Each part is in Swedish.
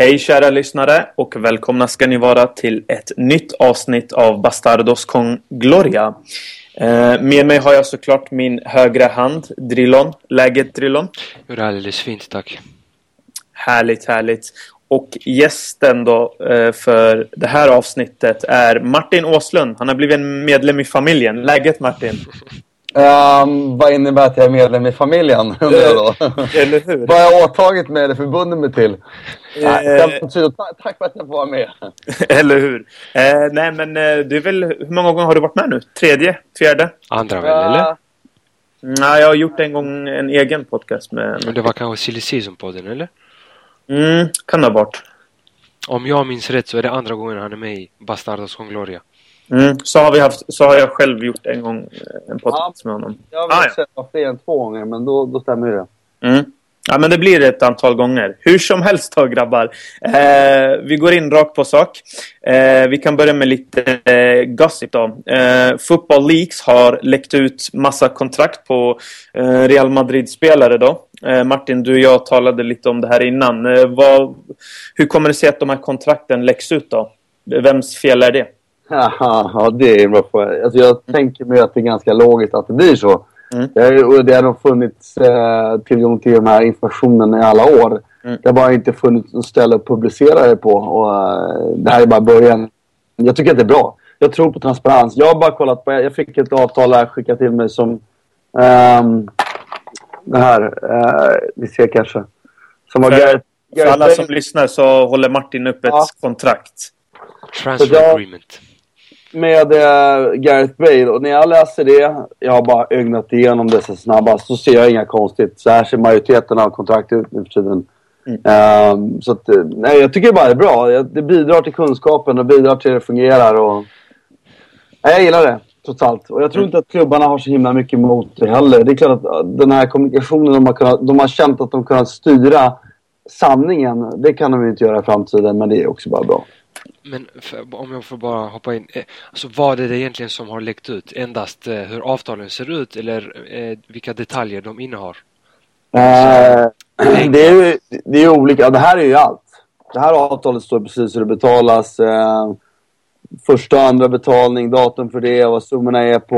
Hej kära lyssnare och välkomna ska ni vara till ett nytt avsnitt av Bastardos con Gloria. Eh, med mig har jag såklart min högra hand, Drillon. Läget Drillon? Jo, det är alldeles fint, tack. Härligt, härligt. Och gästen då eh, för det här avsnittet är Martin Åslund. Han har blivit en medlem i familjen. Läget Martin? Um, vad innebär att jag är medlem i familjen? Undrar jag då. Eller hur? vad har jag åtagit mig eller förbundit mig till? Ta- tack för att jag får vara med. Eller hur? Eh, nej men eh, det är väl... Hur många gånger har du varit med nu? Tredje? Fjärde? Andra väl, eller? Nej, jag har gjort en gång en egen podcast med... Men det var kanske Silly Season-podden, eller? Mm, kan det ha varit. Om jag minns rätt så är det andra gången han är med i Bastardos con Gloria. Mm, så, har vi haft, så har jag själv gjort en gång eh, en podcast med honom. Jag Ah, har ja. sett fler än två gånger, men då, då stämmer det. Mm. Ja, men det blir ett antal gånger. Hur som helst då, grabbar. Eh, vi går in rakt på sak. Eh, vi kan börja med lite eh, gossip då. Eh, Football Leaks har läckt ut massa kontrakt på eh, Real Madrid-spelare då. Eh, Martin, du och jag talade lite om det här innan. Eh, vad, hur kommer det sig att de här kontrakten läcks ut då? Vems fel är det? Ja, det är en bra fråga. Alltså, jag tänker mig att det är ganska logiskt att det blir så. Mm. Det, är, och det har nog funnits eh, tillgång till den här informationen i alla år. Mm. Det har bara inte funnits något ställe att publicera det på. Och, eh, det här är bara början. Jag tycker att det är bra. Jag tror på transparens. Jag har bara kollat på... Jag fick ett avtal här skickat till mig som... ehm, det här. Uh, vi ser kanske. Som var För- Gareth, För alla som lyssnar så håller Martin upp ett Ja. kontrakt. Transfer Så jag- agreement. Med uh, Gareth Bale. Och när jag läser det, jag har bara ögnat igenom det så snabbast, så ser jag inga konstigt. Så här ser majoriteten av kontrakt ut nu för tiden. Mm. Ehm, så att, eh, nej, jag tycker bara det är bra. Det bidrar till kunskapen och bidrar till att det fungerar. Och... Nej, jag gillar det, trots allt. Och jag tror Mm. inte att klubbarna har så himla mycket emot det heller. Det är klart att eh, den här kommunikationen, de har, kunnat, de har känt att de kunnat styra sanningen. Det kan de ju inte göra i framtiden, men det är också bara bra. Men för, om jag får bara hoppa in. Eh, Alltså vad är det egentligen som har läckt ut? Endast eh, hur avtalen ser ut eller eh, vilka detaljer de innehar? Eh, det, är ju, det är olika. Det här är ju allt. Det här avtalet står precis hur det betalas. Eh, första och andra betalning, datum för det, vad summorna är på,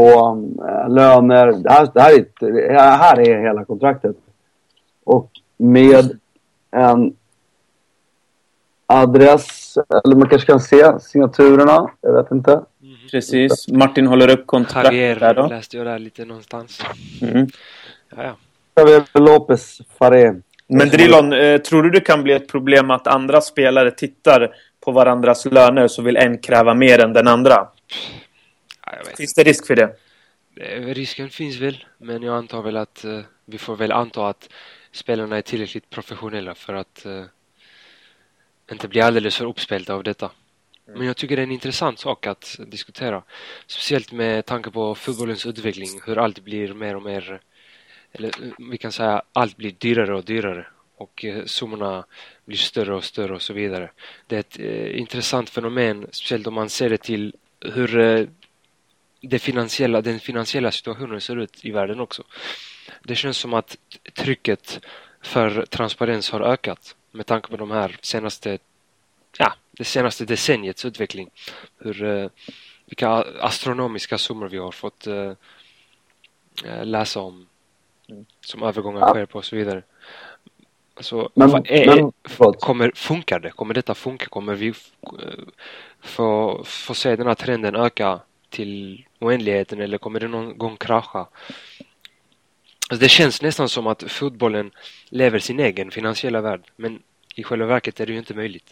löner. Det här, det, här är, det här är hela kontraktet. Och med en adress, eller man kanske kan se signaturerna. Jag vet inte. Precis. Martin håller upp kontraktet där Javier då. läste jag där lite någonstans. Mm. Ja, ja. Javier Lopez Faré. Men Drillon, eh, tror du det kan bli ett problem att andra spelare tittar på varandras löner så vill en kräva mer än den andra? Ja, jag vet. Finns det risk för det? Eh, Risken finns väl, men jag antar väl att eh, vi får väl anta att spelarna är tillräckligt professionella för att inte bli alldeles för uppspelta av detta. Men jag tycker det är en intressant sak att diskutera. Speciellt med tanke på fotbollens utveckling, hur allt blir mer och mer, eller vi kan säga allt blir dyrare och dyrare och eh, summorna blir större och större och så vidare. Det är ett eh, intressant fenomen, speciellt om man ser det till hur eh, det finansiella, den finansiella situationen ser ut i världen också. Det känns som att trycket för transparens har ökat med tanke på de här senaste, ja, det senaste decenniets utveckling. Hur, eh, vilka astronomiska summor vi har fått eh, eh, läsa om som övergångar Ja. sker på och så vidare. Alltså, Men, vad är, men kommer, funkar det? Kommer detta funka? Kommer vi få se den här trenden öka till oändligheten eller kommer det någon gång krascha? Alltså det känns nästan som att fotbollen lever sin egen finansiella värld men i själva verket är det ju inte möjligt.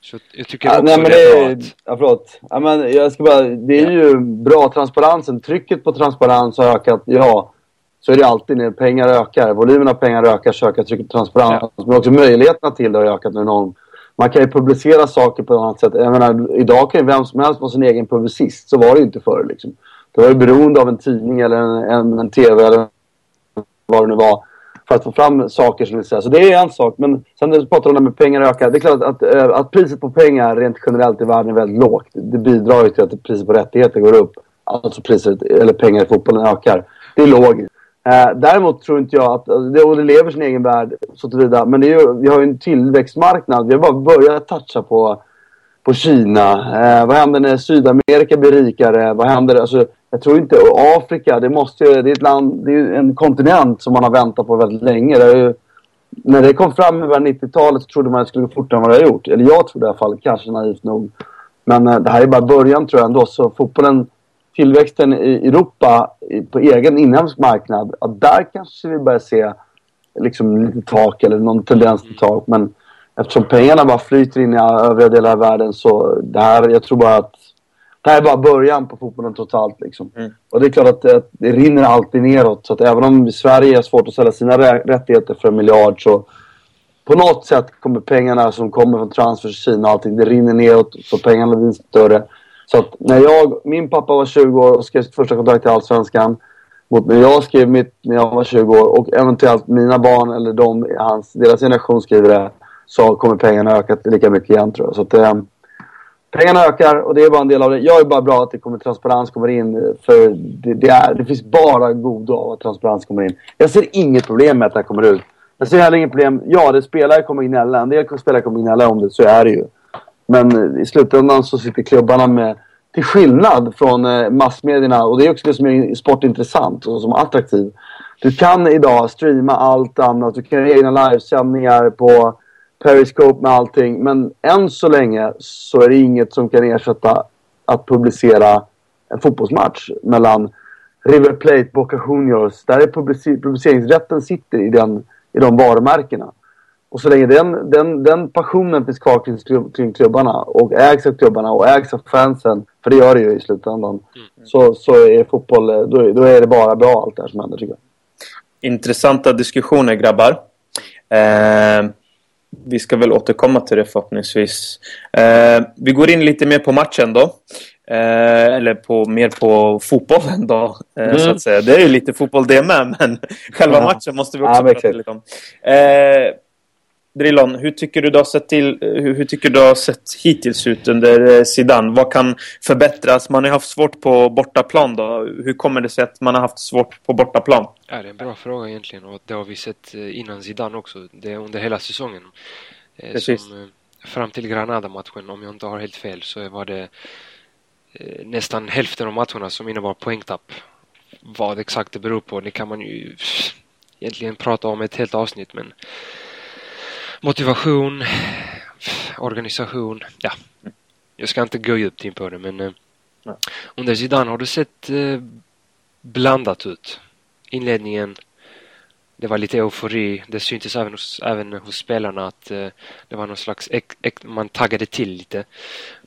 Så jag tycker Ja, också nej, men det är bra att... ja, förlåt. Ja, men jag ska bara, det är ju bra. Transparensen, trycket på transparens har ökat. Ja, så är det alltid när pengar ökar. Volymen av pengar ökar så ökar trycket på transparens. Men också möjligheterna till det har ökat enormt. Man kan ju publicera saker på ett annat sätt. Jag menar, idag kan ju vem som helst vara sin egen publicist. Så var det ju inte förr. Liksom. Det var ju beroende av en tidning eller en, en, en TV eller vad det nu var. För att få fram saker som vill säga. Så det är en sak. Men sen när du pratar om det med pengar ökar. Det är klart att, att, att priset på pengar rent generellt i världen är väldigt lågt. Det bidrar ju till att priset på rättigheter går upp. Alltså priset, eller pengar i fotbollen ökar. Det är logiskt. Eh, däremot tror inte jag att, alltså, det, och det lever sin egen värld så tillvida, men det är ju, vi har ju en tillväxtmarknad. Vi har bara börjat toucha på, på Kina. Eh, vad händer när Sydamerika blir rikare? Vad händer? Alltså, jag tror inte, och Afrika, det måste ju, det är ett land, det är en kontinent som man har väntat på väldigt länge. Det ju, när det kom fram i 90-talet så trodde man att det skulle gå fortare än vad det har gjort. Eller jag trodde i alla fall, kanske naivt nog. Men eh, det här är bara början tror jag ändå. Så fotbollen, tillväxten i Europa på egen inhemsk marknad, ja, där kanske vi börjar se liksom lite tak eller någon tendens till tak. Men eftersom pengarna bara flyter in i övriga delar av världen så det här, jag tror bara att det här är bara början på fotbollen totalt. Liksom. Mm. Och det är klart att det, det rinner alltid neråt. Så att även om Sverige har svårt att sälja sina rättigheter för en miljard så på något sätt kommer pengarna som kommer från transfers i Kina och allting, det rinner neråt så pengarna blir större. Så att när jag, min pappa var 20 år och skrev sitt första kontrakt i Allsvenskan mot när jag skrev mitt när jag var 20 år och eventuellt mina barn eller de, hans, deras generation skriver det så kommer pengarna öka lika mycket igen tror jag. Så att, eh, pengarna ökar och det är bara en del av det. Jag är bara bra att det kommer transparens kommer in eh, för det, det, är, det finns bara godo av att transparens kommer in. Jag ser inget problem med att det här kommer ut. Jag ser heller inget problem. Ja, det spelare kommer gnälla. En del spelare kommer gnälla om det, så är det ju. Men eh, i slutändan så sitter klubbarna med, till skillnad från eh, massmedierna, och det är också det som är sportintressant och som är attraktiv. Du kan idag streama allt annat. Du kan göra egna livesändningar på Periscope med allting. Men än så länge så är det inget som kan ersätta att publicera en fotbollsmatch mellan River Plate, Boca Juniors. Där är publiceringsrätten sitter i, den, i de varumärkena. Och så länge den, den, den passionen finns kvar kring, kring klubbarna och ägs av klubbarna och ägs av fansen, för det gör det ju i slutändan, mm. så, så är fotboll, då, då är det bara bra allt det här som händer tycker jag. Intressanta diskussioner grabbar. Eh, vi ska väl återkomma till det förhoppningsvis. Eh, vi går in lite mer på matchen då. Eh, eller på, mer på fotbollen då, eh, mm. så att säga. Det är ju lite fotboll det med, men själva matchen måste vi också ja, prata lite om. Drillon, hur tycker du det har sett till, hur, hur, tycker du har sett hittills ut under eh, Zidane? Vad kan förbättras? Man har haft svårt på bortaplan då. Hur kommer det sig att man har haft svårt på bortaplan? Ja, det är en bra fråga egentligen och det har vi sett eh, innan Zidane också. Det är under hela säsongen. Eh, Precis. Som, fram till Granada-matchen, om jag inte har helt fel, så var det nästan hälften av matcherna som innebar poängtapp. Vad exakt det beror på, det kan man ju egentligen prata om ett helt avsnitt men motivation, organisation, ja. Jag ska inte gå djupt in på det men eh, under Zidane har det sett eh, blandat ut. Inledningen, det var lite eufori. Det syntes även hos, även hos spelarna att eh, det var någon slags, ek, ek, man taggade till lite.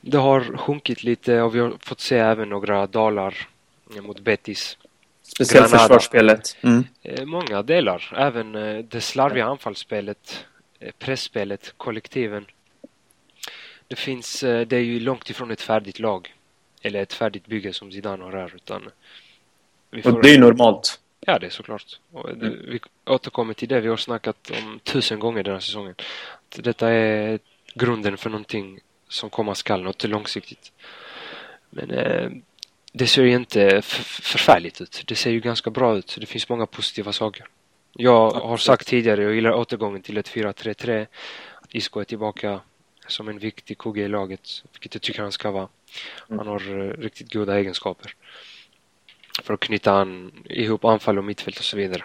Det har sjunkit lite och vi har fått se även några dalar mot Betis. Speciellt försvarsspelet. Mm. Eh, många delar. Även eh, det slarviga anfallsspelet Eh, pressspelet, kollektiven. Det finns, eh, det är ju långt ifrån ett färdigt lag. Eller ett färdigt bygge som Zidane har här utan får... Och det är normalt. Ja, det är såklart. Och det, vi återkommer till det vi har snackat om tusen gånger den här säsongen. Att detta är grunden för någonting som komma skall, något långsiktigt. Men eh, det ser ju inte förfärligt ut. Det ser ju ganska bra ut. Det finns många positiva saker. Jag har sagt tidigare, jag gillar återgången till ett 4-3-3. Att Isco är tillbaka som en viktig kugge i laget, vilket jag tycker han ska vara. Mm. Han har uh, riktigt goda egenskaper. För att knyta an, ihop anfall och mittfält och så vidare.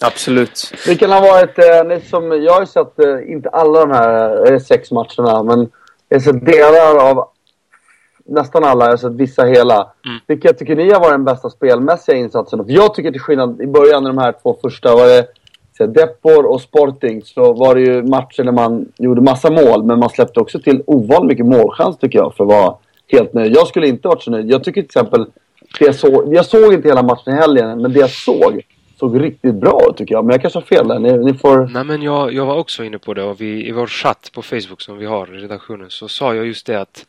Absolut. Vilken har varit, eh, som, jag har sett, eh, inte alla de här eh, sex matcherna, men jag har sett delar av nästan alla, jag har sett vissa hela. Mm. Vilka tycker ni har varit den bästa spelmässiga insatsen? För jag tycker till skillnad i början, när de här två första var det så Depor och Sporting, så var det ju matcher där man gjorde massa mål, men man släppte också till ovanligt mycket målchans tycker jag, för att vara helt nöjd. Jag skulle inte varit så nöjd. Jag tycker till exempel, det jag, såg, jag såg inte hela matchen i helgen, men det jag såg såg riktigt bra ut tycker jag. Men jag kanske har fel där. Ni, ni, får... Nej men jag, jag var också inne på det och vi, i vår chatt på Facebook som vi har i redaktionen så sa jag just det att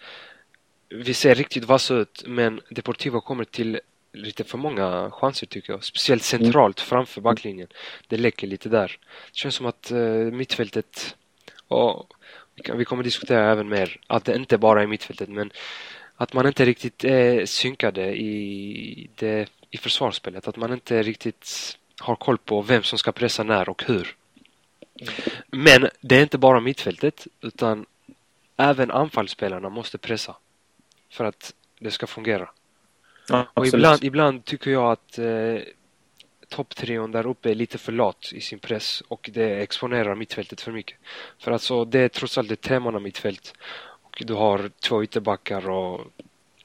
vi ser riktigt vassa ut men Deportivo kommer till lite för många chanser tycker jag. Speciellt centralt mm. framför backlinjen. Det läcker lite där. Det känns som att uh, mittfältet och vi, kommer diskutera även mer att det inte bara är mittfältet men att man inte riktigt är synkade i det i försvarsspelet. Att man inte riktigt har koll på vem som ska pressa när och hur. Men det är inte bara mittfältet utan även anfallsspelarna måste pressa. För att det ska fungera. Ja, och ibland, ibland tycker jag att eh, topptrion där uppe är lite för lat i sin press och det exponerar mittfältet för mycket. För alltså det är trots allt ett tremanna mittfält och du har två ytterbackar och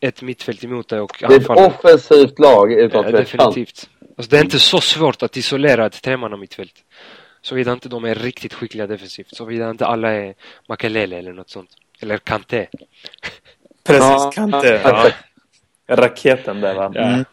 ett mittfält emot dig och Det är ett offensivt lag utan ja, Definitivt. Alltså, det är inte så svårt att isolera ett tremanna mittfält. Såvida inte de är riktigt skickliga defensivt. Såvida inte alla är Makelele eller något sånt. Eller Kanté. Precis, Kanté. Ja raketen där va? Mm.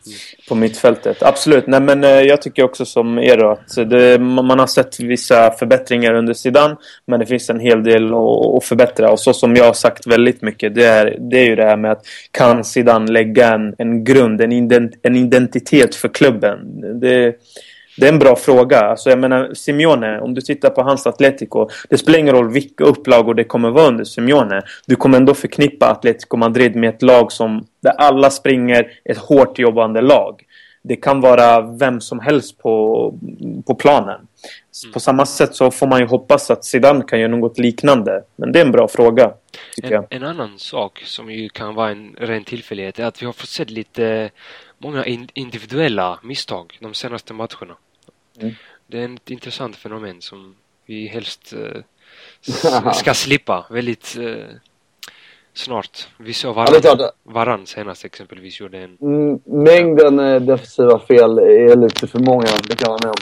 På mittfältet. Absolut. Nej, men eh, jag tycker också som er då, att det, man har sett vissa förbättringar under sidan men det finns en hel del att, att förbättra. Och så som jag har sagt väldigt mycket, det är, det är ju det här med att kan sidan lägga en, en grund, en, ident, en identitet för klubben? Det, det är en bra fråga. Alltså jag menar, Simeone, om du tittar på hans Atletico. Det spelar ingen roll vilka upplagor det kommer vara under Simeone. Du kommer ändå förknippa Atletico Madrid med ett lag som där alla springer ett hårt jobbande lag. Det kan vara vem som helst på, på planen. Mm. På samma sätt så får man ju hoppas att Zidane kan göra något liknande. Men det är en bra fråga. En, en, annan sak som ju kan vara en ren tillfällighet är att vi har fått se lite många in, individuella misstag de senaste matcherna. Mm. Det är ett intressant fenomen som vi helst eh, ska slippa väldigt eh, snart. Vi såg Varann, ja, Varann senast exempelvis gjorde en... Mm, mängden eh, defensiva fel är lite för många, det kan man med om.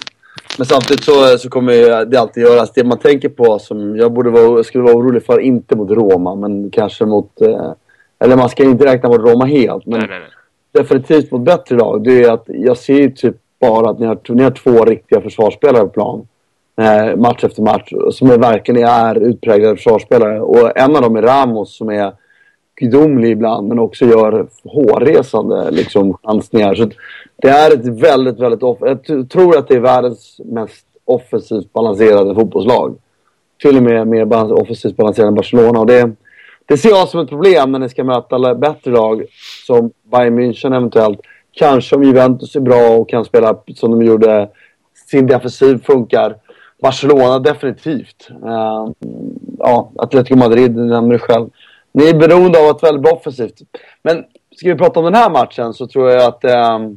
Men samtidigt så, så kommer det alltid göras. Det man tänker på som jag borde vara, skulle vara orolig för, inte mot Roma, men kanske mot... Eh, eller man ska inte räkna mot Roma helt, men nej, nej, nej. definitivt mot bättre lag. Det är att jag ser ju typ bara att ni har, ni har två riktiga försvarsspelare på plan. Eh, match efter match. Som är, verkligen är utpräglade försvarsspelare. Och en av dem är Ramos som är gudomlig ibland men också gör hårresande liksom, chansningar. Så det är ett väldigt, väldigt... Jag tror att det är världens mest offensivt balanserade fotbollslag. Till och med mer offensivt balanserade än Barcelona. Och det, det ser jag som ett problem när ni ska möta bättre lag som Bayern München eventuellt. Kanske om Juventus är bra och kan spela som de gjorde. Sin defensiv funkar. Barcelona definitivt. Uh, ja, Atletico Madrid, du nämner det själv. Ni är beroende av att vara väldigt bra offensivt. Men ska vi prata om den här matchen så tror jag att uh,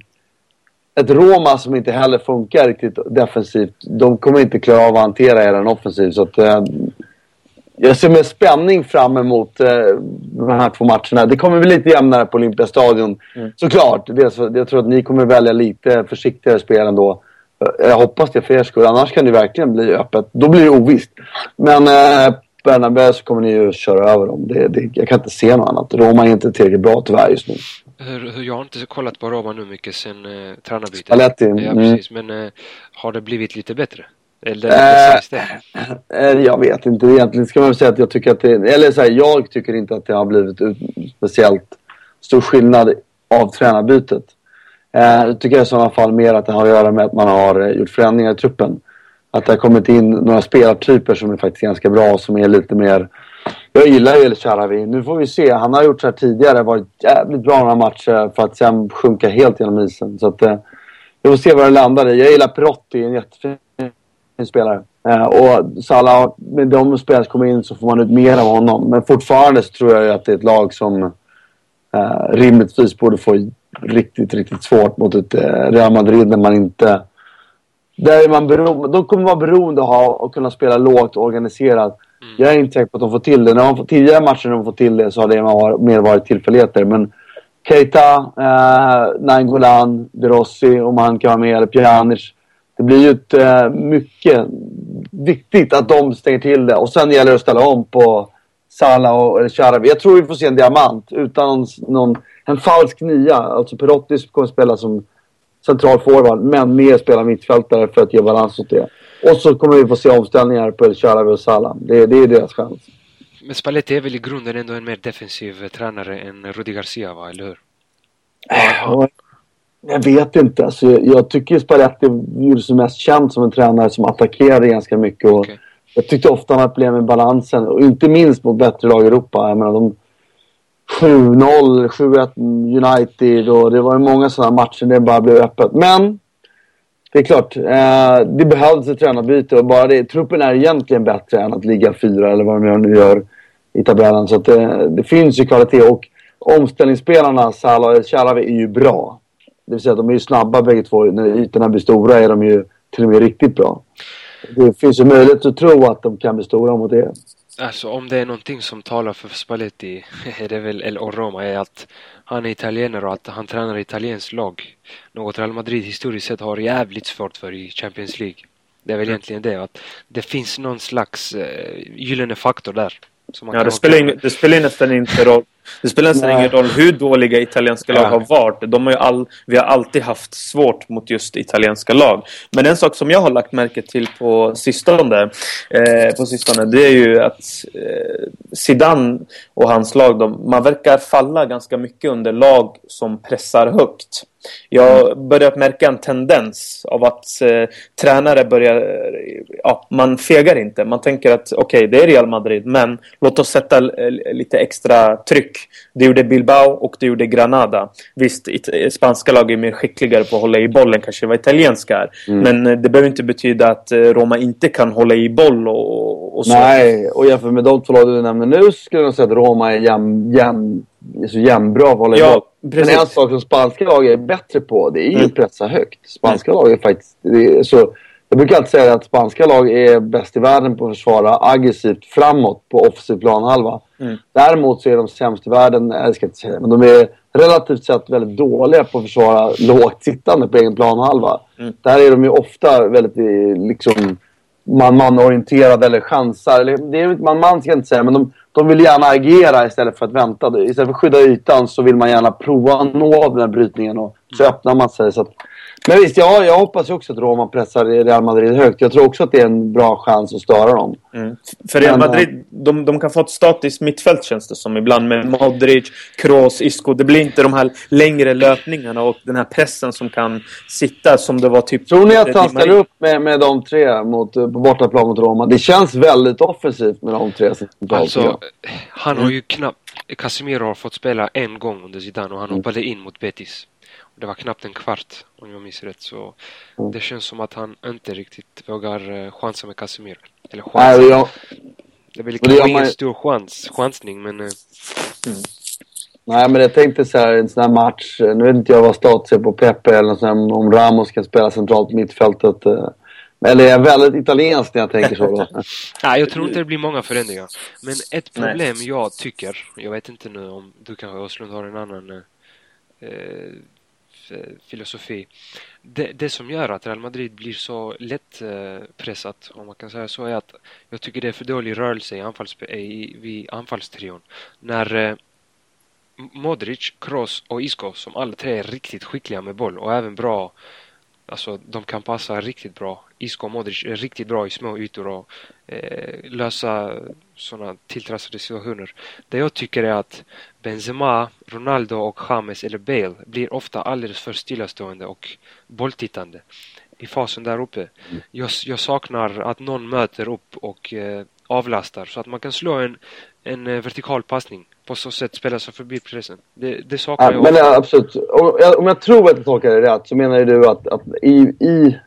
ett Roma som inte heller funkar riktigt defensivt, de kommer inte klara av att hantera er offensivt. Så att, uh, jag ser med spänning fram emot eh, de här två matcherna. Det kommer bli lite jämnare på Olympiastadion. Mm. Såklart. Det, så, jag tror att ni kommer välja lite försiktigare spel ändå. Jag hoppas det för er skull. Annars kan det verkligen bli öppet. Då blir det ovisst. Men eh, Bernabéu så kommer ni ju köra över dem. Det, det, jag kan inte se något annat. Roma är inte tillräckligt bra tyvärr just nu. Hur, hur, jag har inte kollat på Roma nu mycket sen eh, tränarbytet. Spalletti. Ja, precis. Men eh, har det blivit lite bättre? Eller äh, det? Jag vet inte. Egentligen ska man säga att jag tycker att det... Eller så här, jag tycker inte att det har blivit speciellt stor skillnad av tränarbytet. Eh, jag tycker i sådana fall mer att det har att göra med att man har eh, gjort förändringar i truppen. Att det har kommit in några spelartyper som är faktiskt ganska bra som är lite mer... Jag gillar ju El Sharawi. Nu får vi se. Han har gjort så här tidigare. Varit jävligt bra några matcher för att sen sjunka helt genom isen. Så att... Eh, vi får se vad det landar i. Jag gillar Perotti. En jättefin spelare. Eh, och Salah, med de spelare som kommer in så får man ut mer av honom. Men fortfarande så tror jag att det är ett lag som eh, rimligtvis borde få riktigt, riktigt svårt mot ett eh, Real Madrid när man inte... Där är man beroende, de kommer vara beroende av att kunna spela lågt och organiserat. Mm. Jag är inte säker på att de får till det. När man får, tidigare matcher när de får till det så har det mer varit tillfälligheter. Men Keita, eh, Nainggolan, De Rossi, om han kan vara med, eller Pjanic det blir ju ett, äh, mycket viktigt att de stänger till det. Och sen gäller det att ställa om på Salah och Sharawi. Jag tror vi får se en diamant utan någon, en falsk nia. Alltså Perotti kommer spela som central forward, men mer spela mittfältare för att ge balans åt det. Och så kommer vi få se omställningar på Sharawi och Salah. Det, det är deras chans. Men Spalletti är väl i grunden ändå en mer defensiv tränare än Rudi Garcia, va? Eller hur? Ja, jag vet inte. Alltså, jag, jag tycker Spalletti gjorde sig mest känd som en tränare som attackerade ganska mycket. Och okay. Jag tyckte ofta han hade problem med balansen. Och inte minst mot bättre lag i Europa. Jag menar, de 7-0, 7-1 United och det var ju många sådana matcher där det bara blev öppet. Men det är klart, eh, det behövdes ett tränarbyte och bara det, truppen är egentligen bättre än att ligga fyra eller vad de nu gör i tabellen. Så att det, det finns ju kvalitet och omställningsspelarna, Salah och Sharawi, är ju bra. Det vill säga de är ju snabba bägge två. När ytorna blir stora är de ju till och med riktigt bra. Det finns ju möjlighet att tro att de kan bli stora mot det. Alltså om det är någonting som talar för Spalletti, är det väl, eller och Roma, är att han är italienare och att han tränar italienskt lag. Något Real Madrid historiskt sett har jävligt svårt för i Champions League. Det är väl egentligen det, att det finns någon slags uh, gyllene faktor där. ja, det spelar, in, det spelar nästan inte roll det spelar nästan ingen roll hur dåliga italienska lag ja. har varit. De har all, vi har alltid haft svårt mot just italienska lag. Men en sak som jag har lagt märke till på sistone, eh, på sistone det är ju att eh, Zidane och hans lag, de, man verkar falla ganska mycket under lag som pressar högt. Jag har börjat märka en tendens av att eh, tränare börjar... Ja, man fegar inte. Man tänker att okej, okay, det är Real Madrid, men låt oss sätta lite extra tryck. Det gjorde Bilbao och det gjorde Granada. Visst, spanska lag är mer skickligare på att hålla i bollen kanske vad italienska är. Mm. Men eh, det behöver inte betyda att eh, Roma inte kan hålla i boll och, och så. Nej, och jämfört med de två lag du nämner nu skulle jag säga att Roma är jämn, är så jämnbra på att hålla i boll. Precis. Men en sak som spanska lag är bättre på, det är ju mm. att pressa högt. Spanska mm. lag är faktiskt... Så, jag brukar alltid säga att spanska lag är bäst i världen på att försvara aggressivt framåt på offensiv planhalva. Mm. Däremot så är de sämst i världen, jag ska inte säga men de är relativt sett väldigt dåliga på att försvara lågt sittande på egen planhalva. Mm. Där är de ju ofta väldigt liksom man-man-orienterade eller chansar. Eller, det är man-man ska jag inte säga, men de, de vill gärna agera istället för att vänta. Istället för att skydda ytan så vill man gärna prova att nå den här brytningen och så mm. öppnar man sig. Så att, men visst, ja, jag hoppas också att Roma pressar Real Madrid högt. Jag tror också att det är en bra chans att störa dem. Mm. För Real Madrid, Men, de, de kan få ett statiskt mittfält känns det som ibland med Modric, Kroos, Isco. Det blir inte de här längre löpningarna och den här pressen som kan sitta som det var typ... Tror ni att han ställer upp med, med de tre mot, på bortaplan mot Roma? Det känns väldigt offensivt med de tre. Alltså, han har ju knappt... Casemiro har fått spela en gång under Zidane och han mm. hoppade in mot Betis. Det var knappt en kvart om jag minns rätt. Så mm. det känns som att han inte riktigt vågar uh, chansa med Casemiro. Eller chansa. Jag... Det blir kanske ingen man... stor chans, chansning men... Uh... Mm. Nej men jag tänkte så här, en sån här match. Nu vet inte jag vad status är på Pepe eller så här, om Ramos ska spela centralt mittfältet. Uh... Eller är jag väldigt italiensk när jag tänker så då? Nej, jag tror inte det blir många förändringar. Men ett problem Nej. jag tycker, jag vet inte nu om du kanske Åslund har en annan eh, Eh, Eh, filosofi. Det, det, som gör att Real Madrid blir så lätt eh, pressat, om man kan säga så, är att jag tycker det är för dålig rörelse i, anfalls, i, vid anfallstrion. När eh, Modric, Kroos och Isco, som alla tre är riktigt skickliga med boll och även bra Alltså de kan passa riktigt bra. Isco och Modric är riktigt bra i små ytor och eh, lösa sådana tilltrasslade situationer. Det jag tycker är att Benzema, Ronaldo och James eller Bale blir ofta alldeles för stillastående och bolltittande i fasen där uppe. Mm. Jag, jag saknar att någon möter upp och eh, avlastar så att man kan slå en, en eh, vertikal passning. På så sätt spela sig förbi pressen. Det, det saknar ja, jag Men ja, absolut. Om jag, om jag tror att jag tolkar det rätt så menar du att, att i, i,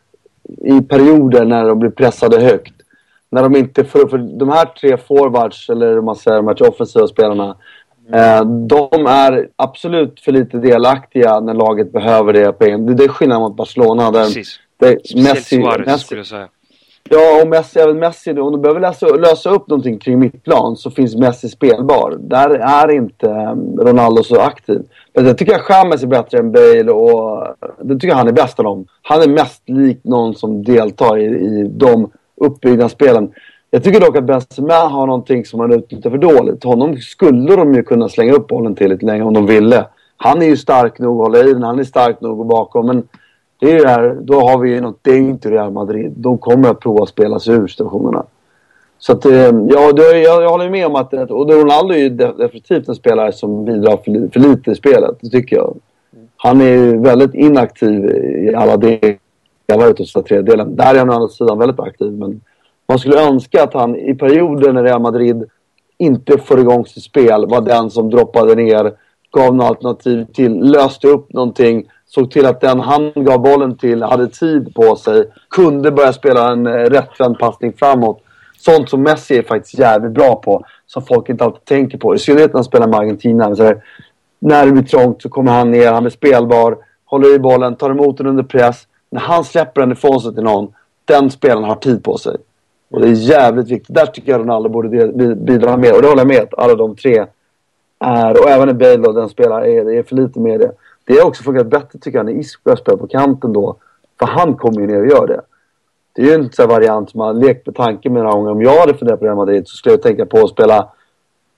i perioder när de blir pressade högt. När de inte får, för de här tre forwards, eller man säger de här offensiva spelarna. Eh, de är absolut för lite delaktiga när laget behöver det. Det, det är skillnad mot Barcelona. Där Precis. Speciellt Messi, Suarez Messi. Ja, och Messi, även Messi, om du behöver lösa, lösa upp någonting kring mittplan så finns Messi spelbar. Där är inte ehm, Ronaldo så aktiv. Men jag tycker att James är bättre än Bale och eh, det tycker jag han är bäst av dem. Han är mest lik någon som deltar i, i de uppbyggnadsspelen. Jag tycker dock att Benzema har någonting som han utnyttjar för dåligt. Honom skulle de ju kunna slänga upp bollen till lite längre om de ville. Han är ju stark nog att hålla i den, han är stark nog att gå bakom. Men det är ju det här, då har vi något, det är inte Real Madrid. De kommer att prova att spela sig ur situationerna. Så att, eh, ja, jag, jag håller med om att, eh, och Ronaldo är ju definitivt en spelare som bidrar för, för lite i spelet, det tycker jag. Han är ju väldigt inaktiv i alla delar utav sista tredjedelen. Där är han å andra sidan väldigt aktiv, men man skulle önska att han i perioder när Real Madrid inte får igång sitt spel var den som droppade ner, gav något alternativ till, löste upp någonting, såg till att den han gav bollen till hade tid på sig, kunde börja spela en eh, rättvänd passning framåt. Sånt som Messi är faktiskt jävligt bra på, som folk inte alltid tänker på. I synnerhet när han spelar med Argentina. Så här, när det blir trångt så kommer han ner, han är spelbar, håller i bollen, tar emot den under press. När han släpper den ifrån sig till någon, den spelaren har tid på sig. Och det är jävligt viktigt. Där tycker jag Ronaldo borde bidra mer. Och det håller jag med alla de tre är. Och även när Bale och den spelar är, det är för lite med det. Det är också fungerat bättre tycker jag när Isco börjar spela på kanten då. För han kommer ju ner och gör det. Det är ju en sån variant som man lekt med tanken med några gånger. Om jag hade funderat på Real Madrid så skulle jag tänka på att spela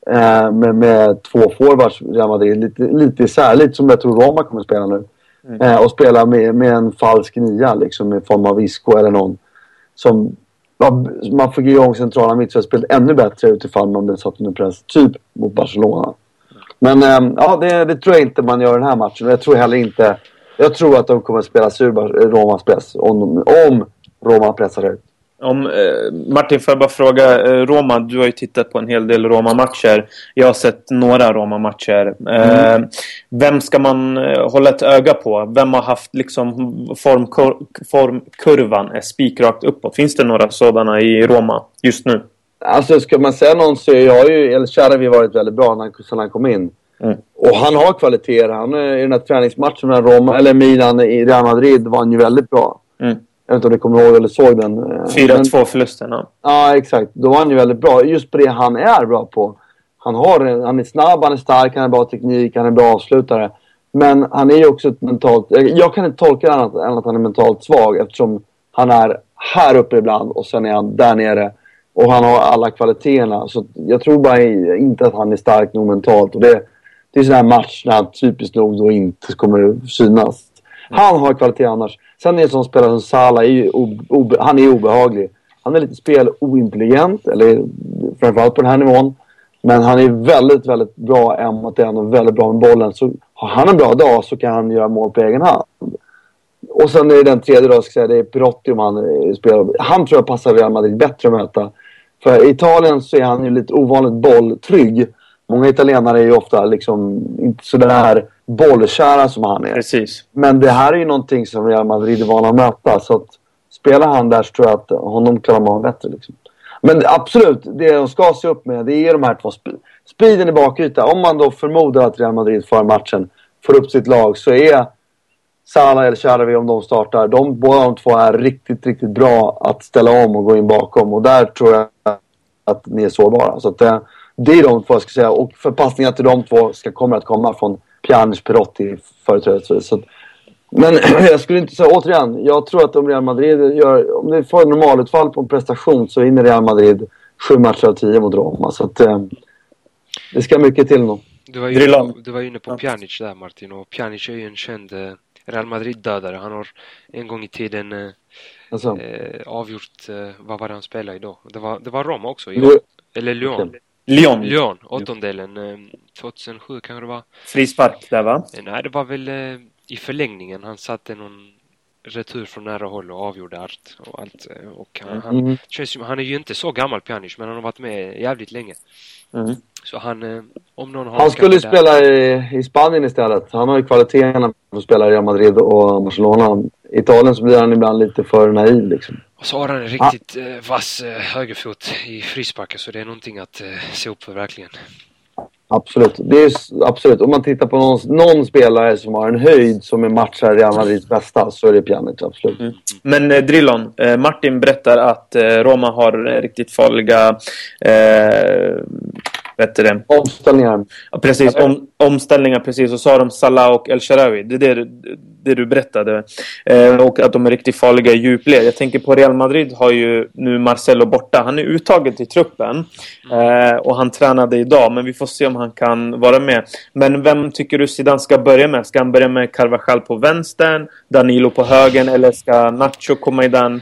eh, med, med två forwards Real Madrid. Lite, lite isär. Lite som jag tror Roma kommer att spela nu. Mm. Eh, och spela med, med en falsk nia liksom i form av Isco eller någon. Som man fick igång centrala mittfältspelet ännu bättre utifall man blev satt under press. Typ mot Barcelona. Men äm, ja, det, det, tror jag inte man gör den här matchen. Jag tror heller inte... Jag tror att de kommer att spela sur Romas press om, om Roma pressar ut. Om, eh, Martin, får jag bara fråga. Eh, Roma, du har ju tittat på en hel del Roma-matcher. Jag har sett några Roma-matcher. Eh, mm. Vem ska man eh, hålla ett öga på? Vem har haft liksom formkur formkurvan spikrakt uppåt? Finns det några sådana i Roma just nu? Alltså, ska man säga någon så har ju El Sharawi varit väldigt bra när, sedan han kom in. Mm. Och han har kvaliteter. Han, I den här träningsmatchen med Roma, eller Milan i Real Madrid var han ju väldigt bra. Mm. Jag vet inte om ni kommer ihåg eller såg den. 4-2 förlusten, ja. Ja, exakt. Då var han ju väldigt bra. Just på det han är bra på. Han, har, han är snabb, han är stark, han har bra teknik, han är bra avslutare. Men han är ju också ett mentalt... Jag kan inte tolka det annat än att han är mentalt svag eftersom han är här uppe ibland och sen är han där nere. Och han har alla kvaliteterna. Så jag tror bara inte att han är stark nog mentalt. Och det, det är en sån här match när han typiskt nog då inte kommer synas. Han har kvalitet annars. Sen är en sån spelare som Salah, är ju han är obehaglig. Han är lite spelointelligent, eller framförallt på den här nivån. Men han är väldigt, väldigt bra en mot en och väldigt bra med bollen. Så har han en bra dag så kan han göra mål på egen hand. Och sen är det den tredje dagen, ska säga, det är Perotti om han eh, spelar. Han tror jag passar Real Madrid bättre att möta. För i Italien så är han ju lite ovanligt bolltrygg. Många italienare är ju ofta liksom inte sådär bollkära som han är. Precis. Men det här är ju någonting som Real Madrid är vana att möta. Så att spelar han där så tror jag att honom klarar man bättre. Liksom. Men absolut, det de ska se upp med det är de här två sp speeden i bakyta. Om man då förmodar att Real Madrid för matchen får upp sitt lag så är Salah eller Charavi om de startar, de, båda de två är riktigt, riktigt bra att ställa om och gå in bakom. Och där tror jag att ni är sårbara. Så att, det, det är de två jag ska säga. Och förpassningar till de två ska, kommer att komma från Pjanic, Perotti företrädesvis. Men jag skulle inte säga, återigen, jag tror att om Real Madrid gör, om det får en normalutfall på en prestation så vinner Real Madrid sju matcher av tio mot Roma. Så att, eh, det ska mycket till nog. Du var, inne på, du var inne på Pjanic där Martin och Pjanic är ju en känd eh, Real Madrid-dödare. Han har en gång i tiden eh, alltså. eh, avgjort, eh, vad var det han spelade idag? Det var, det var Roma också, i, eller Lyon. Lyon. Lyon, åttondelen. 2007 kanske det var. Frispark där va? Eh, nej, det var väl eh, i förlängningen. Han satte någon retur från nära håll och avgjorde allt. Och, allt. Eh, och han, han, mm. känns, han är ju inte så gammal Pjanic, men han har varit med jävligt länge. Mm. Så han, om någon har Han skulle spela i, i Spanien istället. Han har ju kvaliteterna för att spela i Real Madrid och Barcelona. I Italien så blir han ibland lite för naiv liksom. Och så har han en riktigt ah. vass högerfot i frisparkar så det är någonting att se upp för verkligen. Absolut. Det är, absolut. Om man tittar på någon, någon spelare som har en höjd som är matchar Real Madrids bästa så är det Pjanic, absolut. Mm. Men eh, Drillon, eh, Martin berättar att eh, Roma har eh, riktigt farliga eh, vet det? Omställningar. Ja, precis. Om, omställningar, precis. Och så har de Salah och El Sharawi. Det är det, det du berättade. Eh, och att de är riktigt farliga i djupled. Jag tänker på Real Madrid har ju nu Marcelo borta. Han är uttagen till truppen. Eh, och han tränade idag. Men vi får se om han kan vara med. Men vem tycker du Zidane ska börja med? Ska han börja med Carvajal på vänstern? Danilo på högen? Eller ska Nacho komma i den?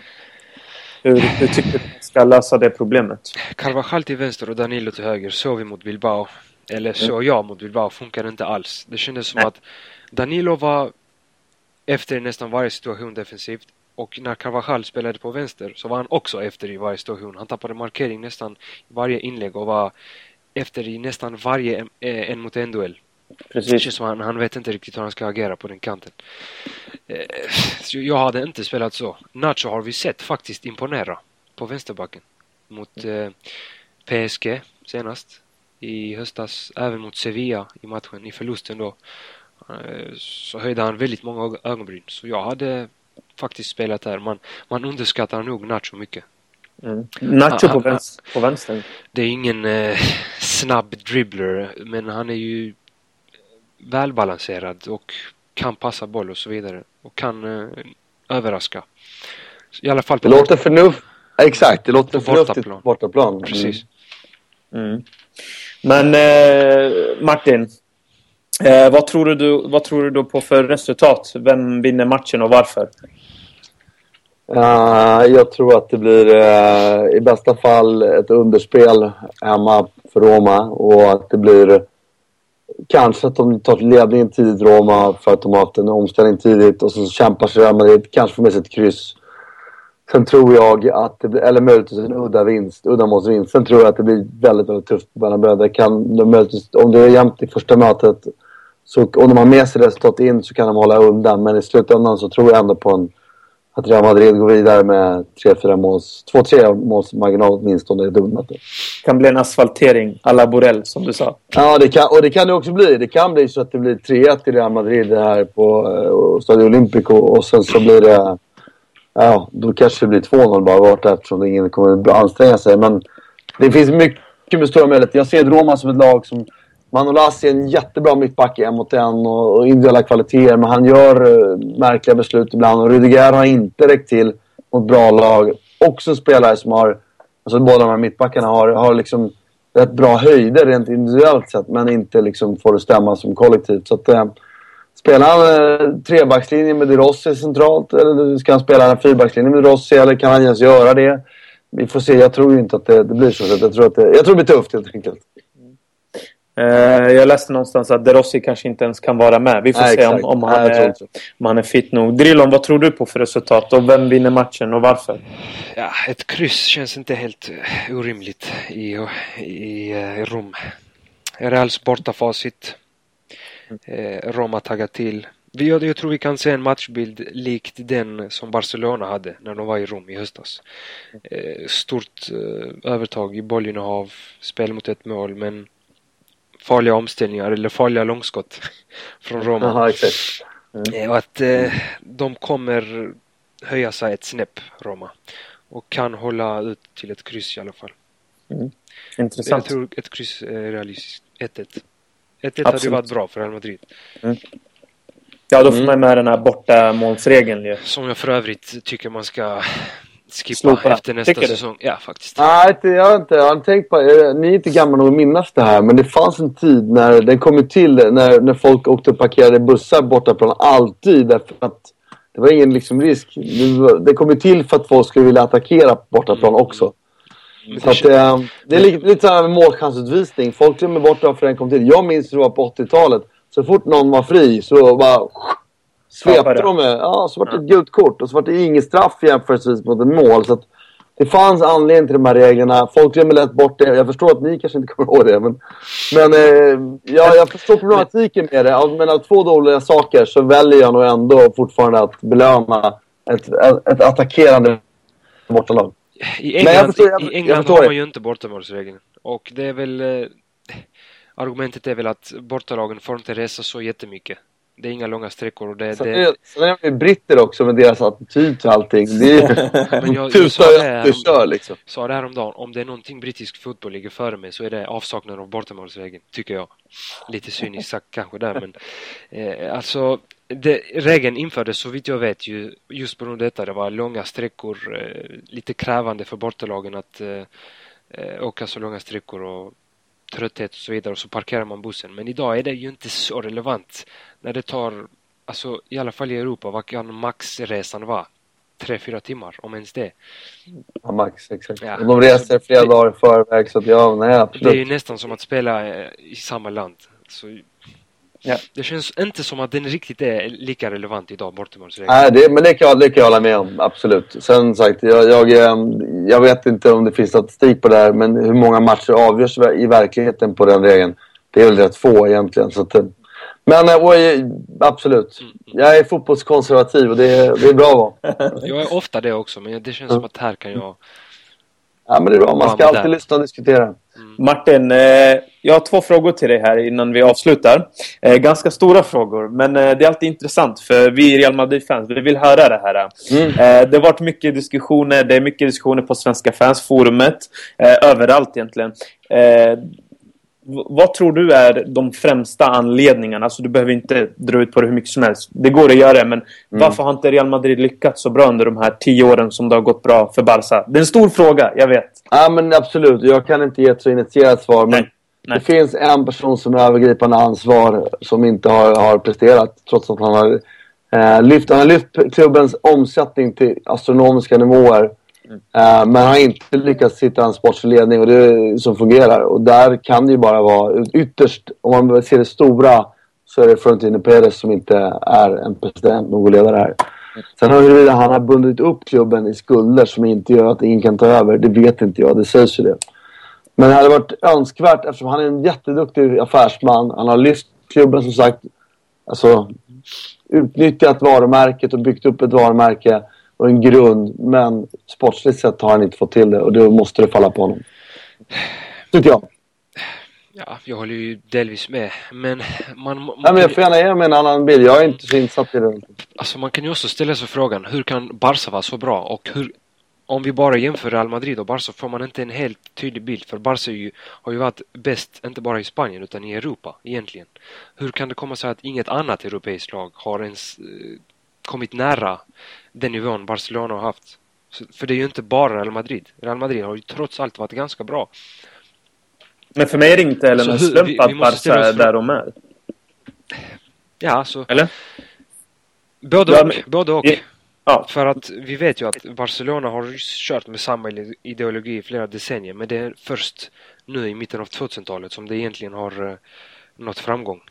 Hur, hur tycker du ska lösa det problemet? Carvajal till vänster och Danilo till höger. Så vi mot Bilbao. Eller så mm. jag mot Bilbao funkar inte alls. Det kändes som Nej. att Danilo var efter nästan varje situation defensivt. Och när Carvajal spelade på vänster så var han också efter i varje situation. Han tappade markering nästan i varje inlägg och var efter i nästan varje eh, en mot en duell. Det Precis. känns som han, han vet inte riktigt hur han ska agera på den kanten. Eh, jag hade inte spelat så. Nacho har vi sett faktiskt imponera på vänsterbacken. Mot eh, PSG senast i höstas, även mot Sevilla i matchen, i förlusten då. Eh, så höjde han väldigt många ög- ögonbryn. Så jag hade faktiskt spelat där. Man, man underskattar nog Nacho mycket. Mm. Nacho på, Ah, ah, vänster, på vänster. Det är ingen eh, snabb dribbler, men han är ju välbalanserad och kan passa boll och så vidare. Och kan eh, överraska. I alla fall Det på låter förnuft... Exakt, det låter förnuftigt bortaplan. på bortaplan. Mm. Precis. Mm. Men eh, Martin. Eh, vad, tror du, vad tror du då på för resultat? Vem vinner matchen och varför? Eh, jag tror att det blir eh, i bästa fall ett underspel hemma för Roma och att det blir kanske att de tar ledningen tidigt Roma för att de har haft en omställning tidigt och så kämpar sig Real Madrid, kanske får med sig ett kryss. Sen tror jag att det blir, eller möjligtvis en udda vinst, uddamålsvinst. Sen tror jag att det blir väldigt, väldigt tufft Bernabéu. Det kan, de möjligtvis, om det är jämnt i första mötet så om de har med sig resultat in så kan de hålla undan. Men i slutändan så tror jag ändå på en att Real Madrid går vidare med 3-4 måls, 2-3 måls marginal åtminstone i dubbelmötet. kan bli en asfaltering alla Borrell, som du sa. Ja, det kan, och det kan det också bli. Det kan bli så att det blir 3-1 till Real Madrid här på uh, Stadio Olimpico och sen så blir det... Ja, då kanske det blir 2-0 bara vart eftersom ingen kommer att anstränga sig. Men det finns mycket med stora möjligheter. Jag ser Roma som ett lag som... Manolas är en jättebra mittback i en mot en och, och individuella kvaliteter men han gör uh, märkliga beslut ibland och Rudiger har inte räckt till mot bra lag. Också spelare som har... Alltså båda de här mittbackarna har, har liksom rätt bra höjder rent individuellt sett men inte liksom får det stämma som kollektivt. Så att, uh, spelar han eh, trebackslinjen med De Rossi centralt eller ska han spela en fyrbackslinje med De Rossi eller kan han ens göra det? Vi får se. Jag tror ju inte att det, det blir så. jag, tror att det, jag tror det blir tufft helt enkelt. Eh, jag läste någonstans att De Rossi kanske inte ens kan vara med. Vi får Nej, se om, om, Nej, han tror är, om han är fit nog. Drillon, vad tror du på för resultat? Och vem vinner matchen och varför? Ja, ett kryss känns inte helt eh, orimligt i, i, eh, Rom. Reals bortafacit. Eh, Roma taggar till. Vi, jag, jag tror vi kan se en matchbild likt den som Barcelona hade när de var i Rom i höstas. Eh, stort eh, övertag i bollinnehav, spel mot ett mål men farliga omställningar eller farliga långskott från Roma. Jaha, exakt. Eh, Och att de kommer höja sig ett snäpp, Roma. Och kan hålla ut till ett kryss i alla fall. Jag Intressant. tror ett kryss är realistiskt. 1-1. 1-1 hade ju varit bra för Real Madrid. Ja, då får Mm. man med den här borta målsregeln ju. Som jag för övrigt tycker man ska skippa Slopa. efter nästa Tycker du? säsong. Ja, faktiskt. Nej, inte- jag har inte, jag har tänkt på Ni är inte gamla nog att minnas det här, men det fanns en tid när den kom till när, när folk åkte och parkerade bussar bortaplan. Alltid därför att det var ingen liksom risk. Det, kom ju till för att folk skulle vilja attackera bortaplan också. Men Så att, det, eh, det är lite, lite såhär med målchansutvisning. Folk glömmer bort varför den kom till. Jag minns hur det var på 80-talet. Så fort någon var fri så bara svepte de med. Ja, så var det ett gult kort och så var det inget straff jämförelsevis mot ett mål. Så att det fanns anledning till de här reglerna. Folk glömmer lätt bort det. Jag förstår att ni kanske inte kommer ihåg det. Men, men eh, ja, jag förstår problematiken med det. Av- Mellan två dåliga saker så väljer jag nog ändå fortfarande att belöna ett, ett, ett attackerande bortalag. I jag England, förstår- jag- i England har man ju inte bortamålsregeln. Och det är väl... Eh, argumentet är väl att bortalagen får inte resa så jättemycket. Det är inga långa sträckor och det... Sen det är, sen är det britter också med deras attityd till allting. Det är Men jag- jag sa det och kör liksom. sa det häromdagen, om det är någonting brittisk fotboll ligger före med så är det avsaknaden av bortamålsregeln, tycker jag. Lite cyniskt sagt kanske där, men eh, alltså det, regeln infördes så vitt jag vet ju just på grund av detta. Det var långa sträckor, eh, lite krävande för bortalagen att eh, eh, åka så långa sträckor och trötthet och så vidare och så parkerar man bussen. Men idag är det ju inte så relevant när det tar, alltså i alla fall i Europa, vad kan maxresan vara? Tre, fyra timmar, om ens det. Ja, Max, exakt. Ja. Och de reser flera Det- dagar i förväg så att ja, nej Det är ju absolut. nästan som att spela eh, i samma land. Så Ja. Det känns inte som att den riktigt är lika relevant idag, bortamålsregeln. Nej, det, men det kan, det kan jag hålla med om. Absolut. Sen sagt, jag, jag, ehm, jag vet inte om det finns statistik på det här, men hur många matcher avgörs i verkligheten på den regeln? Det är väl rätt få egentligen. Så att, eh, men och, eh, absolut. Mm, mm. Jag är fotbollskonservativ och det är, det är bra att vara. Jag är ofta det också, men det känns som att här kan jag... Ja, men det är bra. Man ska alltid lyssna och diskutera. Mm. Martin, eh, jag har två frågor till dig här innan vi avslutar. Eh, ganska stora frågor, men eh, det är alltid intressant för vi Real Madrid-fans, vi vill höra det här. Mm. Eh, det har varit mycket diskussioner, det är mycket diskussioner på Svenska fansforumet, eh, överallt egentligen. Eh, vad tror du är de främsta anledningarna? Alltså du behöver inte dra ut på det hur mycket som helst. Det går att göra men mm. varför har inte Real Madrid lyckats så bra under de här tio åren som det har gått bra för Barca? Det är en stor fråga, jag vet. Ja men absolut. Jag kan inte ge ett så initierat svar. Men Nej. Det finns en person som har övergripande ansvar som inte har, har presterat trots att han har eh, lyft, han har lyft klubbens omsättning till astronomiska nivåer. Uh, men har inte lyckats hitta en sportslig ledning och det, som fungerar. Och där kan det ju bara vara ytterst, om man ser det stora, så är det Florentino Perez som inte är en president, någon ledare här. Sen huruvida han har bundit upp klubben i skulder som inte gör att ingen kan ta över, det vet inte jag. Det sägs ju det. Men det hade varit önskvärt eftersom han är en jätteduktig affärsman. Han har lyft klubben som sagt. Alltså utnyttjat varumärket och byggt upp ett varumärke och en grund. Men sportsligt sett har han inte fått till det och då måste det falla på honom. Tycker jag. Ja, jag håller ju delvis med. Men man... man Nej, men jag får gärna ge mig en annan bild. Jag är inte så insatt i det. Alltså man kan ju också ställa sig frågan, hur kan Barca vara så bra? Och hur... Om vi bara jämför Real Madrid och Barca får man inte en helt tydlig bild. För Barca ju, har ju varit bäst, inte bara i Spanien, utan i Europa egentligen. Hur kan det komma sig att inget annat europeiskt lag har ens eh, kommit nära den nivån Barcelona har haft. Så, för det är ju inte bara Real Madrid. Real Madrid har ju trots allt varit ganska bra. Men för mig är det inte heller någon slump att Barca är där de är. Ja, alltså... Eller? Både och. Ja, både och. Ja. För att vi vet ju att Barcelona har kört med samma ideologi i flera decennier. Men det är först nu i mitten av 2000-talet som det egentligen har uh, nått framgång.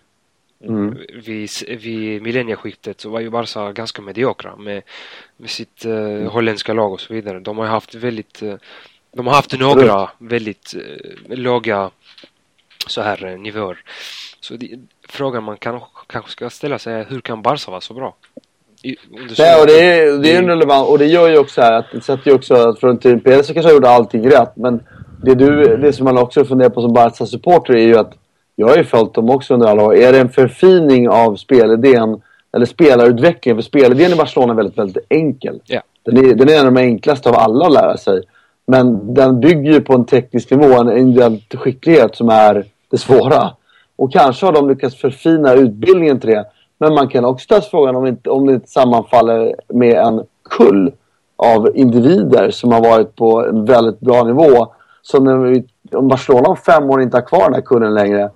Mm. Vid, vid millennieskiftet så var ju Barca ganska mediokra med, med sitt uh, holländska lag och så vidare. De har haft väldigt uh, de har haft några väldigt uh, låga så här nivåer. Så det, frågan man kan, kanske ska ställa sig är hur kan Barca vara så bra? Nej, och det är, det är relevant och det gör ju också här att det sätter ju också att Frontin Perez kanske gjorde allting rätt men det, du, det som man också funderar på som Barca-supporter är ju att jag har ju följt dem också under alla år. Är det en förfining av spelidén eller spelarutvecklingen? För spelidén i Barcelona är väldigt, väldigt enkel. Yeah. Den, är, den är en av de enklaste av alla att lära sig. Men den bygger ju på en teknisk nivå, en individuell skicklighet som är det svåra. Och kanske har de lyckats förfina utbildningen till det. Men man kan också ställa frågan om, inte, om det inte sammanfaller med en kull av individer som har varit på en väldigt bra nivå. Så när vi, om Barcelona om fem år inte har kvar den här kullen längre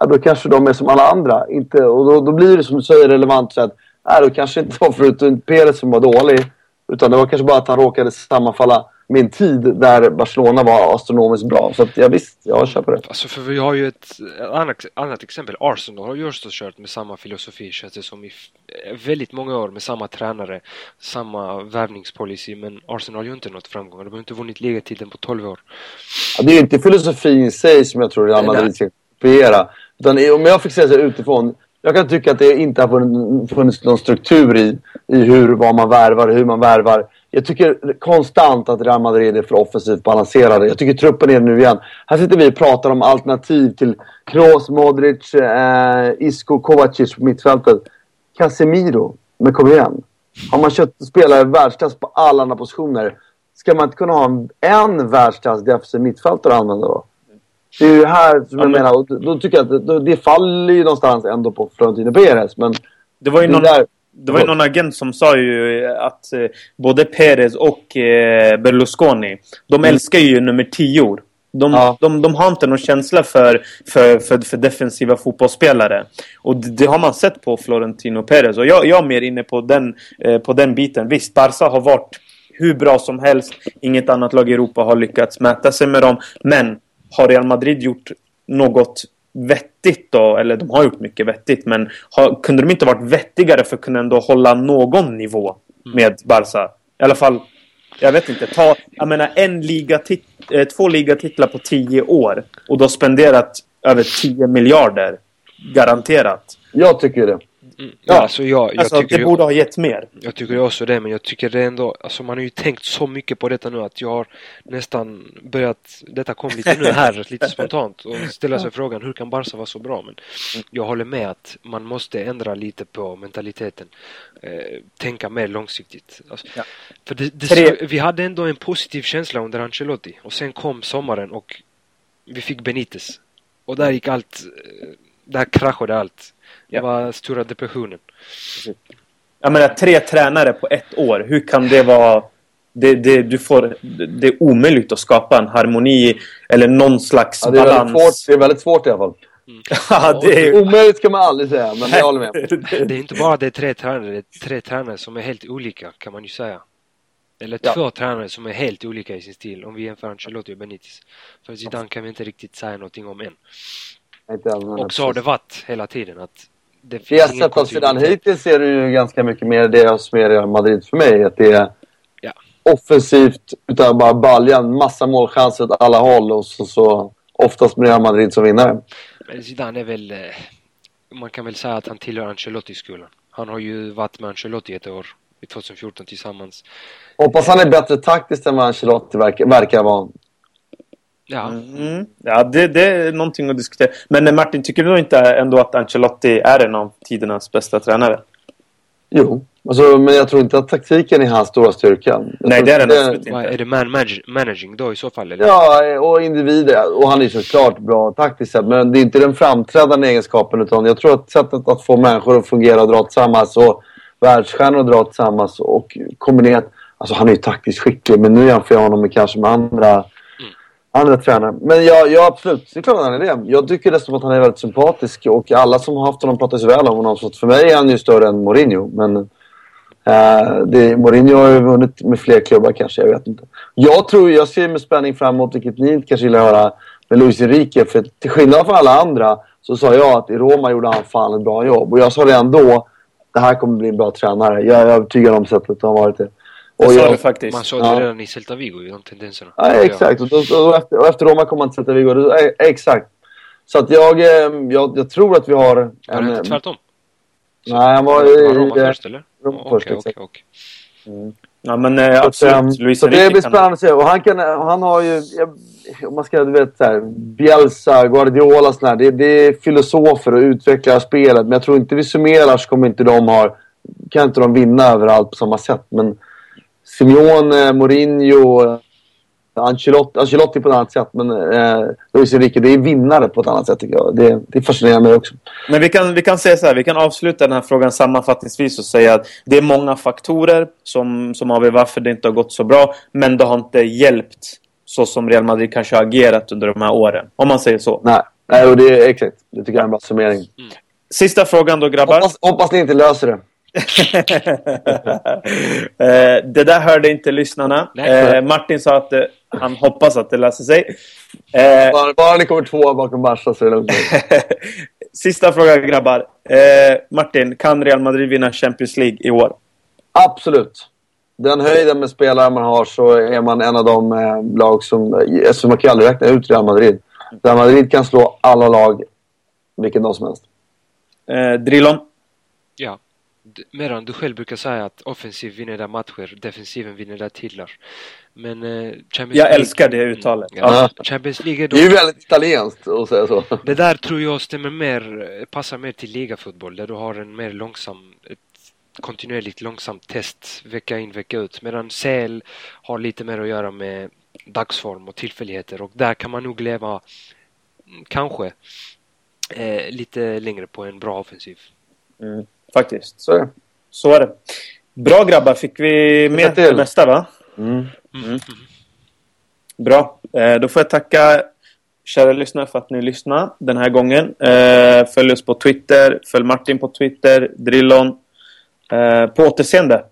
ja, då kanske de är som alla andra. Inte, och då, då blir det som du säger relevant så att nej, då kanske inte var förutom Perez som var dålig. Utan det var kanske bara att han råkade sammanfalla en tid där Barcelona var astronomiskt bra. Så att, ja, visst, jag köper det. Alltså för vi har ju ett annat, annat exempel. Arsenal har ju också kört med samma filosofi känns det som i väldigt många år med samma tränare, samma värvningspolicy. Men Arsenal har ju inte nått framgång. De har inte vunnit ligatiteln på 12 år. Ja, det är ju inte filosofin i sig som jag tror Real Madrid ska kopiera. Utan om jag fick säga så utifrån. Jag kan tycka att det inte har funnits någon struktur i, i hur, vad man värvar, hur man värvar. Jag tycker konstant att Real Madrid är för offensivt balanserade. Jag tycker truppen är det nu igen. Här sitter vi och pratar om alternativ till Kroos, Modric, eh, Isco, Kovacic på mittfältet. Casemiro. Men kom igen. Har man köpt spelare världsklass på alla andra positioner. Ska man inte kunna ha en, en världsklass defensiv mittfältare att använda då? Det är ju här som ja, jag men... menar. Då tycker jag att det, det faller ju någonstans ändå på Florentino Perez. Men det var ju någon, där... det var ju någon agent som sa ju att eh, både Perez och eh, Berlusconi, de mm. älskar ju nummer 10 de, ja. de, de, har inte någon känsla för, för, för, för defensiva fotbollsspelare. Och det, det, har man sett på Florentino Perez. Och jag, jag är mer inne på den, eh, på den biten. Visst, Barca har varit hur bra som helst. Inget annat lag i Europa har lyckats mäta sig med dem. Men har Real Madrid gjort något vettigt då, eller de har gjort mycket vettigt, men har, kunde de inte varit vettigare för att kunna ändå hålla någon nivå med Barca? I alla fall, jag vet inte, ta, jag menar en ligatit, eh, två ligatitlar på tio år och då spenderat över 10 miljarder. Garanterat. Jag tycker det. Mm. Ja, alltså jag, jag Alltså, det ju- borde ha gett mer. Jag tycker också det, men jag tycker det ändå, alltså man har ju tänkt så mycket på detta nu att jag har nästan börjat, detta kom lite nu här, lite spontant, och ställa sig frågan hur kan Barca vara så bra? Men jag håller med att man måste ändra lite på mentaliteten, eh, tänka mer långsiktigt. Alltså, Ja. För det, det, vi hade ändå en positiv känsla under Ancelotti och sen kom sommaren och vi fick Benitez. Och där gick allt, eh, där kraschade allt. Det Ja. var stora depressionen. Jag menar, tre tränare på ett år. Hur kan det vara... Det, det, du får, det är omöjligt att skapa en harmoni eller någon slags Ja, det, är väldigt balans. svårt, det är väldigt svårt i alla fall. Ja, det är, Omöjligt ska man aldrig säga, men jag håller med. Det är inte bara det är tre tränare, det är tre tränare som är helt olika kan man ju säga. Eller Ja. två tränare som är helt olika i sin stil om vi jämför Ancelotti och Benitez. För Zidane kan vi inte riktigt säga någonting om än. Och så har det varit hela tiden att det Det finns jag ingen sett av Zidane hittills är det ju ganska mycket mer det som är Real Madrid för mig. Att det är Ja. offensivt utan bara baljan, massa målchanser åt alla håll och så, så oftast med Real Madrid som vinnare. Men Zidane är väl, eh, man kan väl säga att han tillhör Ancelotti-skolan. Han har ju varit med Ancelotti ett år, i 2014 tillsammans. Hoppas han är bättre taktiskt än vad Ancelotti verkar, verkar vara. Ja, mm, ja det, det är någonting att diskutera. Men eh, Martin, tycker du inte ändå att Ancelotti är en av tidernas bästa tränare? Jo, alltså, men jag tror inte att taktiken är hans stora styrka. Jag Nej, det är den absolut inte. är det man manage, managing då i så fall? Eller? Ja, och individer. Och han är såklart bra taktiskt sett. Men det är inte den framträdande egenskapen. Utan jag tror att sättet att få människor att fungera och dra tillsammans och världsstjärnor att dra tillsammans och kombinerat. Alltså han är ju taktiskt skicklig men nu jämför jag honom med kanske med andra, andra tränare. Men ja, ja, absolut. Det är klart att han är det. Jag tycker dessutom att han är väldigt sympatisk och alla som har haft honom pratar så väl om honom. Så för mig är han ju större än Mourinho. Men Eh, det, Mourinho har ju vunnit med fler klubbar kanske, jag vet inte. Jag tror, jag ser med spänning fram emot, vilket ni kanske vill höra, med Luis Enrique. För till skillnad från alla andra så sa jag att i Roma gjorde han fan ett bra jobb. Och jag sa redan då, det här kommer bli en bra tränare. Jag är övertygad om sättet han har varit det. Och sa jag, du faktiskt. Man såg det Ja. redan i Celta Vigo, de tendenserna. ja, exakt. Och, då, och, efter, och efter Roma kommer han till sätta Viggo. Det- eh, Exakt. Så att jag, eh, jag, jag tror att vi har... Var det en- inte tvärtom? Nej, han var Var Roma i... först eller? Roma Okej, först, okej, exakt. okej. Ja, men eh, Så, absolut. ehm, Luis så det blir spännande att se. Och han, kan, han har ju... jag- Om man ska, du vet, så här, Bielsa, Guardiola sådär. Det, det är filosofer och utvecklar spelet. Men jag tror inte vi summerar så kommer inte de ha... Kan inte de vinna överallt på samma sätt. Men Simeone, Mourinho, Ancelotti, Ancelotti på ett annat sätt. Men eh, Luis Enrique, det är vinnare på ett annat sätt tycker jag. Det, det fascinerar mig också. Men vi kan, vi kan säga så här, vi kan avsluta den här frågan sammanfattningsvis och säga att det är många faktorer som, som avgör varför det inte har gått så bra. Men det har inte hjälpt så som Real Madrid kanske har agerat under de här åren. Om man säger så. Nej, nej och det är exakt. Det tycker jag är en bra summering. Sista frågan då grabbar. Hoppas, hoppas ni inte löser det. Eh, det där hörde inte lyssnarna. Nej. Eh, Martin sa att eh, han hoppas att det löser sig. Bara, bara ni kommer två bakom Barca så är det lugnt. Sista frågan grabbar. Martin, kan Real Madrid vinna Champions League i år? Absolut. Den höjden med spelare man har så är man en av de lag som... Alltså man kan aldrig räkna ut Real Madrid. Real Madrid kan slå alla lag, vilken dag som helst. Eh, Drillon? Ja. Medan du själv brukar säga att offensiv vinner där matcher, defensiven vinner där titlar. Men eh, Champions Jag League... älskar det uttalet. Ja, Champions League är Det är ju väldigt italienskt att säga så. Det där tror jag stämmer mer, passar mer till ligafotboll där du har en mer långsam, ett kontinuerligt långsamt test vecka in vecka ut. Medan CL har lite mer att göra med dagsform och tillfälligheter och där kan man nog leva, kanske, eh, lite längre på en bra offensiv. Mm, faktiskt. Så är det. Så är det. Bra grabbar, fick vi med till. det mesta va? Mm. Bra. Eh, då får jag tacka kära lyssnare för att ni lyssnade den här gången. Eh, följ oss på Twitter, följ Martin på Twitter, Drillon. Eh, på återseende.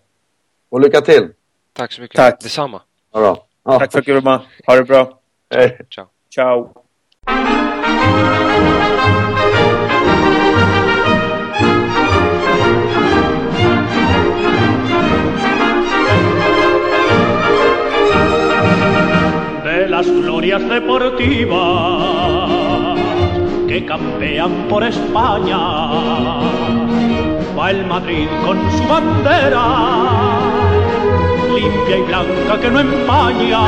Och lycka till. Tack så mycket. Tack. Detsamma. Ja, bra. Ja. Tack för att du var med. Ha det bra. Hej. Ciao. Ciao. El Madrid con su bandera, limpia y blanca que no empaña,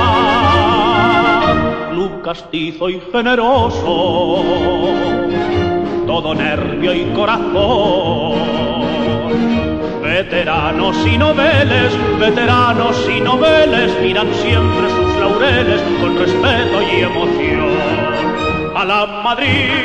club castizo y generoso, todo nervio y corazón. Veteranos y noveles, veteranos y noveles miran siempre sus laureles con respeto y emoción. A la Madrid,